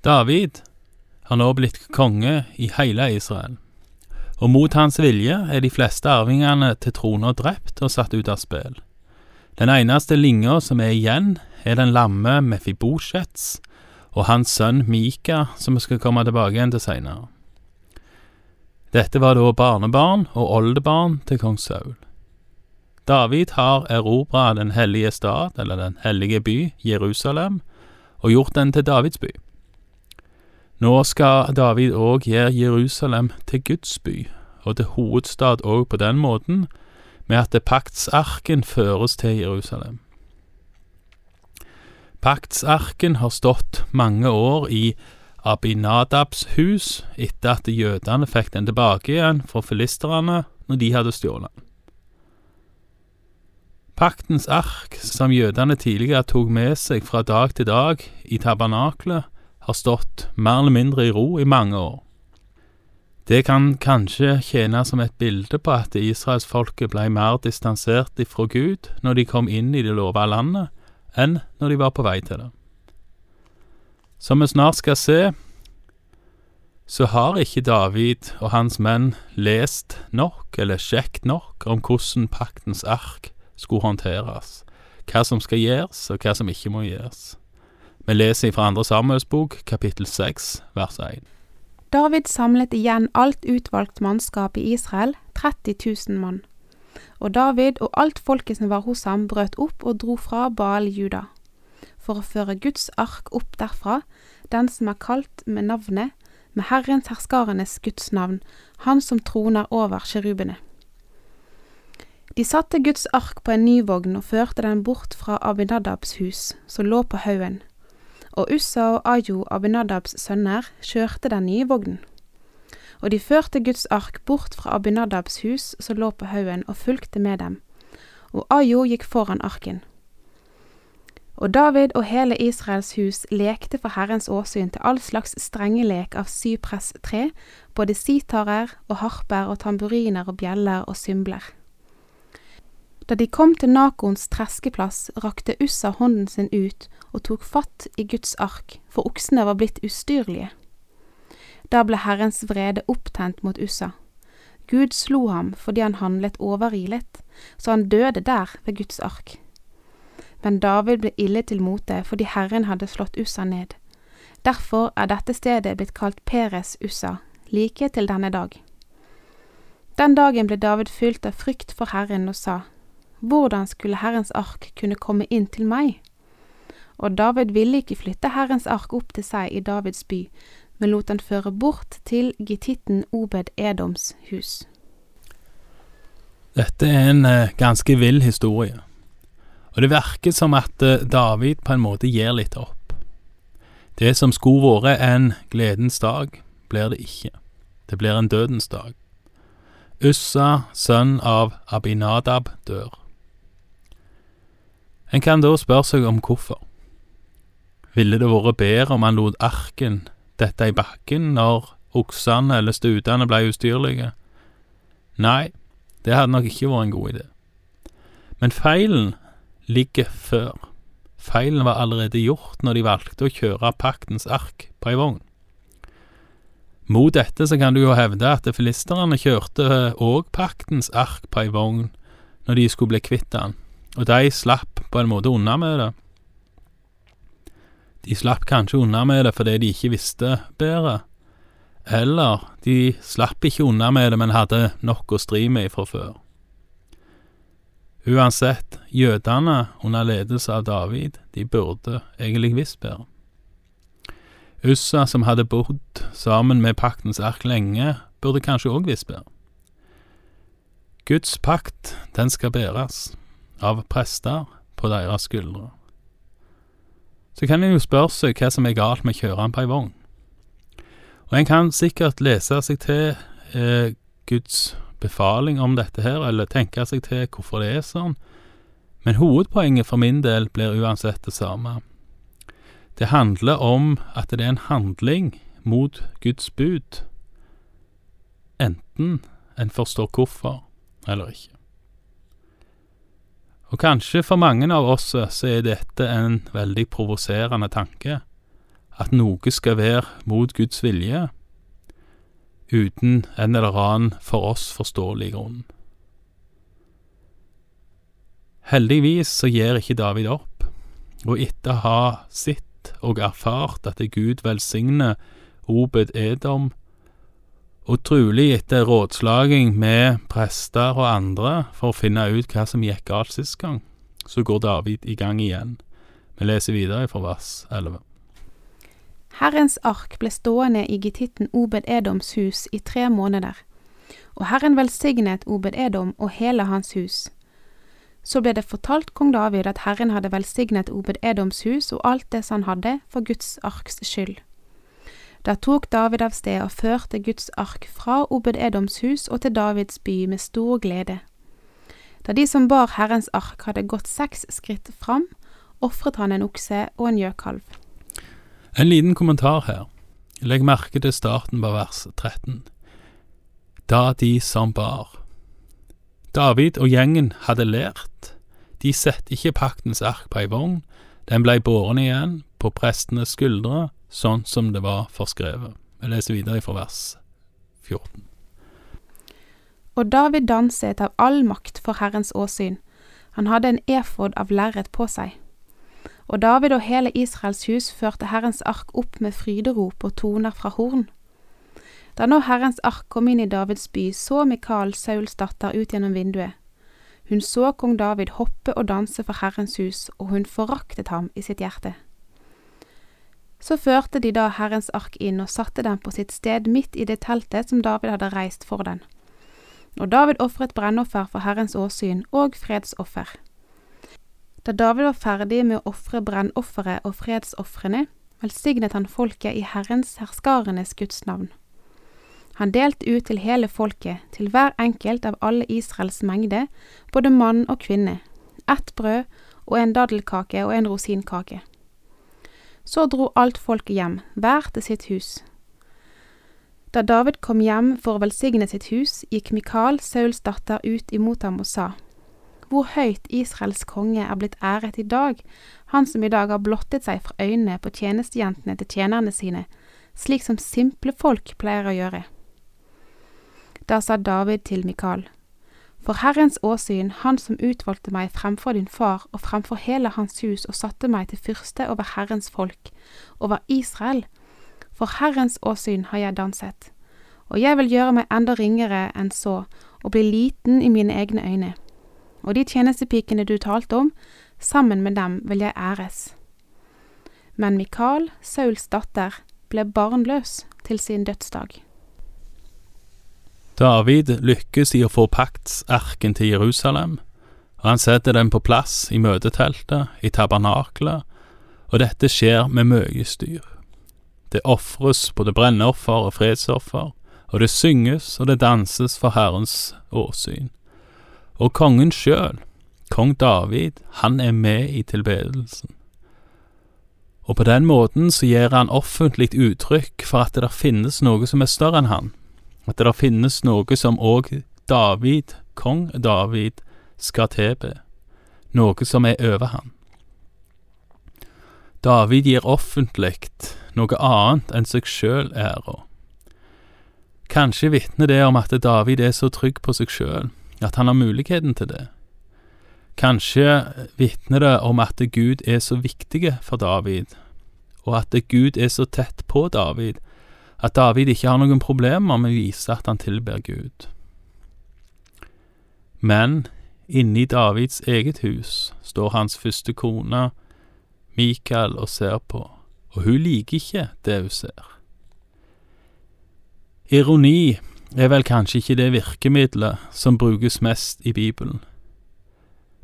David har nå blitt konge i hele Israel, og mot hans vilje er de fleste arvingene til trona drept og satt ut av spill. Den eneste linja som er igjen, er den lamme Mefiboshets og hans sønn Mika, som vi skal komme tilbake igjen til seinere. Dette var da barnebarn og oldebarn til kong Saul. David har erobra den hellige stad, eller den hellige by, Jerusalem, og gjort den til Davids by. Nå skal David òg gjøre Jerusalem til Guds by, og til hovedstad òg på den måten, med at paktsarken føres til Jerusalem. Paktsarken har stått mange år i Abinadabs hus etter at jødene fikk den tilbake igjen fra filisterne når de hadde stjålet den. Paktens ark, som jødene tidligere tok med seg fra dag til dag i tabernaklet, har stått mer eller mindre i ro i mange år. Det kan kanskje tjene som et bilde på at israelsfolket ble mer distansert ifra Gud når de kom inn i det lova landet, enn når de var på vei til det. Som vi snart skal se, så har ikke David og hans menn lest nok eller sjekket nok om hvordan paktens ark skulle håndteres, hva som skal gjøres, og hva som ikke må gjøres. Vi leser fra andre Samuels bok, kapittel 6, vers 1. David samlet igjen alt utvalgt mannskap i Israel, 30 000 mann. Og David og alt folket som var hos ham, brøt opp og dro fra Baal Juda, for å føre Guds ark opp derfra, den som er kalt med navnet, med Herrens herskarenes Guds navn, han som troner over kjerubene. De satte Guds ark på en ny vogn og førte den bort fra Abinadabs hus, som lå på haugen, og Ussa og Ajo, Abinadabs sønner, kjørte den nye vognen. Og de førte Guds ark bort fra Abinadabs hus som lå på haugen, og fulgte med dem, og Ajo gikk foran arken. Og David og hele Israels hus lekte for Herrens åsyn til all slags strengelek av sypress-tre, både sitarer og harper og tamburiner og bjeller og symbler. Da de kom til Nakons treskeplass, rakte Ussa hånden sin ut og tok fatt i Guds ark, for oksene var blitt ustyrlige. Da ble Herrens vrede opptent mot Ussa. Gud slo ham fordi han handlet overilet, så han døde der ved Guds ark. Men David ble ille til mote fordi Herren hadde slått Ussa ned. Derfor er dette stedet blitt kalt Peres Ussa, like til denne dag. Den dagen ble David fylt av frykt for Herren og sa, hvordan skulle Herrens ark kunne komme inn til meg? Og David ville ikke flytte Herrens ark opp til seg i Davids by, men lot den føre bort til gititten Obed Edoms hus. Dette er en eh, ganske vill historie, og det virker som at eh, David på en måte gir litt opp. Det som skulle vært en gledens dag, blir det ikke. Det blir en dødens dag. Ussa, sønn av Abinadab, dør. En kan da spørre seg om hvorfor. Ville det vært bedre om han lot arken dette i bakken når oksene eller stutene ble ustyrlige? Nei, det hadde nok ikke vært en god idé. Men feilen ligger før. Feilen var allerede gjort når de valgte å kjøre paktens ark på ei vogn. Mot dette så kan du jo hevde at filisterne kjørte òg paktens ark på ei vogn når de skulle bli kvitt den, og de slapp på en måte unna med det. De slapp kanskje unna med det fordi de ikke visste bedre, eller de slapp ikke unna med det, men hadde nok å stri med fra før. Uansett, jødene under ledelse av David, de burde egentlig visst bedre. Ussa, som hadde bodd sammen med paktens ark lenge, burde kanskje òg visst bedre. Guds pakt, den skal bæres av prester på deres skuldre. Så kan en jo spørre seg hva som er galt med å kjøre den på ei vogn. Og en kan sikkert lese seg til eh, Guds befaling om dette her, eller tenke seg til hvorfor det er sånn, men hovedpoenget for min del blir uansett det samme. Det handler om at det er en handling mot Guds bud, enten en forstår hvorfor eller ikke. Og kanskje for mange av oss så er dette en veldig provoserende tanke, at noe skal være mot Guds vilje, uten en eller annen for oss forståelig grunn. Heldigvis så gir ikke David opp, og etter å ha sett og erfart at Gud velsigner Obed Edom, og trolig etter rådslaging med prester og andre for å finne ut hva som gikk galt sist gang, så går David i gang igjen. Vi leser videre fra vers 11. Herrens ark ble stående i gittitten Obed Edoms hus i tre måneder, og Herren velsignet Obed Edom og hele hans hus. Så ble det fortalt kong David at Herren hadde velsignet Obed Edoms hus og alt det som han hadde, for Guds arks skyld. Da tok David av sted og førte Guds ark fra Obed Edoms hus og til Davids by med stor glede. Da de som bar Herrens ark hadde gått seks skritt fram, ofret han en okse og en gjøkalv. En liten kommentar her. Legg merke til starten på vers 13. Da de som bar. David og gjengen hadde lært. De setter ikke paktens ark på ei vogn, den blei båren igjen på prestenes skuldre, sånn som det var forskrevet. Jeg leser videre fra vers 14. Og David danset av all makt for Herrens åsyn. Han hadde en efod av lerret på seg. Og David og hele Israels hus førte Herrens ark opp med fryderop og toner fra horn. Da nå Herrens ark kom inn i Davids by, så Mikael, Sauls datter, ut gjennom vinduet. Hun så kong David hoppe og danse for Herrens hus, og hun foraktet ham i sitt hjerte. Så førte de da Herrens ark inn og satte den på sitt sted midt i det teltet som David hadde reist for den. Og David ofret brennoffer for Herrens åsyn og fredsoffer. Da David var ferdig med å ofre brennofferet og fredsofrene, velsignet han folket i Herrens herskarenes Guds navn. Han delte ut til hele folket, til hver enkelt av alle Israels mengde, både mann og kvinne, ett brød og en daddelkake og en rosinkake. Så dro alt folket hjem, hver til sitt hus. Da David kom hjem for å velsigne sitt hus, gikk Mikael, Sauls datter, ut imot ham og sa, hvor høyt Israels konge er blitt æret i dag, han som i dag har blottet seg fra øynene på tjenestejentene til tjenerne sine, slik som simple folk pleier å gjøre. Da sa David til Mikael, For Herrens åsyn, han som utvalgte meg fremfor din far og fremfor hele hans hus og satte meg til fyrste over Herrens folk, over Israel, for Herrens åsyn har jeg danset, og jeg vil gjøre meg enda ringere enn så og bli liten i mine egne øyne og de tjenestepikene du talte om, sammen med dem vil jeg æres. Men Mikael, Sauls datter, ble barnløs til sin dødsdag. David lykkes i å få paktsarken til Jerusalem, og han setter den på plass i møteteltet, i tabernaklet, og dette skjer med mye styr. Det ofres både brenneoffer og fredsoffer, og det synges og det danses for Herrens åsyn. Og kongen sjøl, kong David, han er med i tilbedelsen. Og på den måten så gir han offentlig uttrykk for at det der finnes noe som er større enn han, at det finnes noe som òg David, kong David, skal tilbe, noe som er over han. David gir offentlig noe annet enn seg sjøl æra. Kanskje vitner det om at David er så trygg på seg sjøl at han har muligheten til det. Kanskje vitner det om at Gud er så viktig for David, og at Gud er så tett på David, at David ikke har noen problemer med å vise at han tilber Gud. Men inni Davids eget hus står hans første kone, Mikael, og ser på, og hun liker ikke det hun ser. Ironi er vel kanskje ikke det virkemidlet som brukes mest i Bibelen.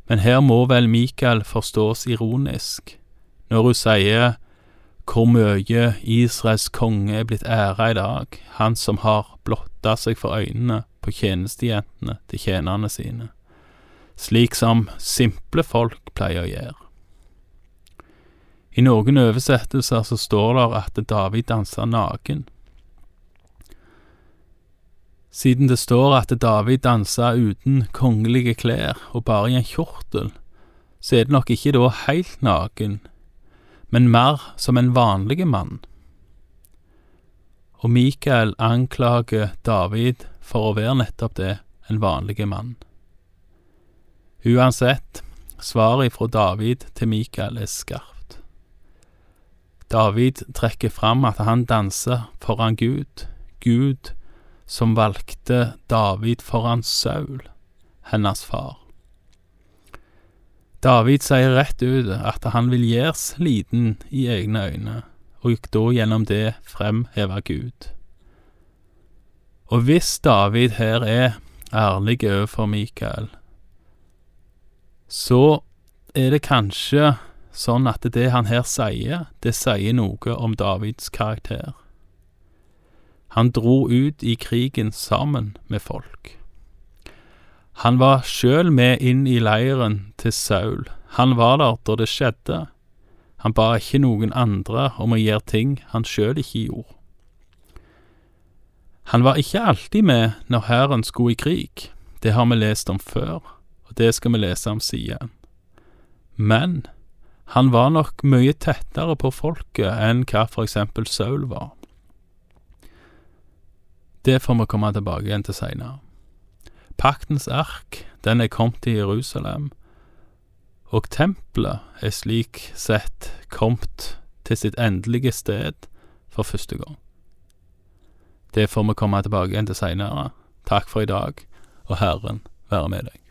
Men her må vel Mikael forstås ironisk, når hun sier hvor mye Israels konge er blitt æra i dag, han som har blotta seg for øynene på tjenestejentene til tjenerne sine, slik som simple folk pleier å gjøre. I noen oversettelser så står det at David dansa naken. Siden det står at David dansa uten kongelige klær og bare i en kjortel, så er det nok ikke da heilt naken, men mer som en vanlig mann. Og Mikael anklager David for å være nettopp det, en vanlig mann. Uansett, svaret fra David til Mikael er skarpt. David trekker fram at han danser foran Gud, Gud som valgte David foran Saul, hennes far. David sier rett ut at han vil gjøres liten i egne øyne, og da gjennom det fremheve Gud. Og hvis David her er ærlig overfor Mikael, så er det kanskje sånn at det han her sier, det sier noe om Davids karakter. Han dro ut i krigen sammen med folk. Han var sjøl med inn i leiren til Saul. Han var der da det skjedde. Han ba ikke noen andre om å gjøre ting han sjøl ikke gjorde. Han var ikke alltid med når hæren skulle i krig, det har vi lest om før, og det skal vi lese om siden. Men han var nok mye tettere på folket enn hva for eksempel Saul var. Det får vi komme tilbake igjen til seinere. Paktens ark, den er kommet til Jerusalem, og tempelet er slik sett kommet til sitt endelige sted for første gang. Det får vi komme tilbake igjen til seinere. Takk for i dag, og Herren være med deg.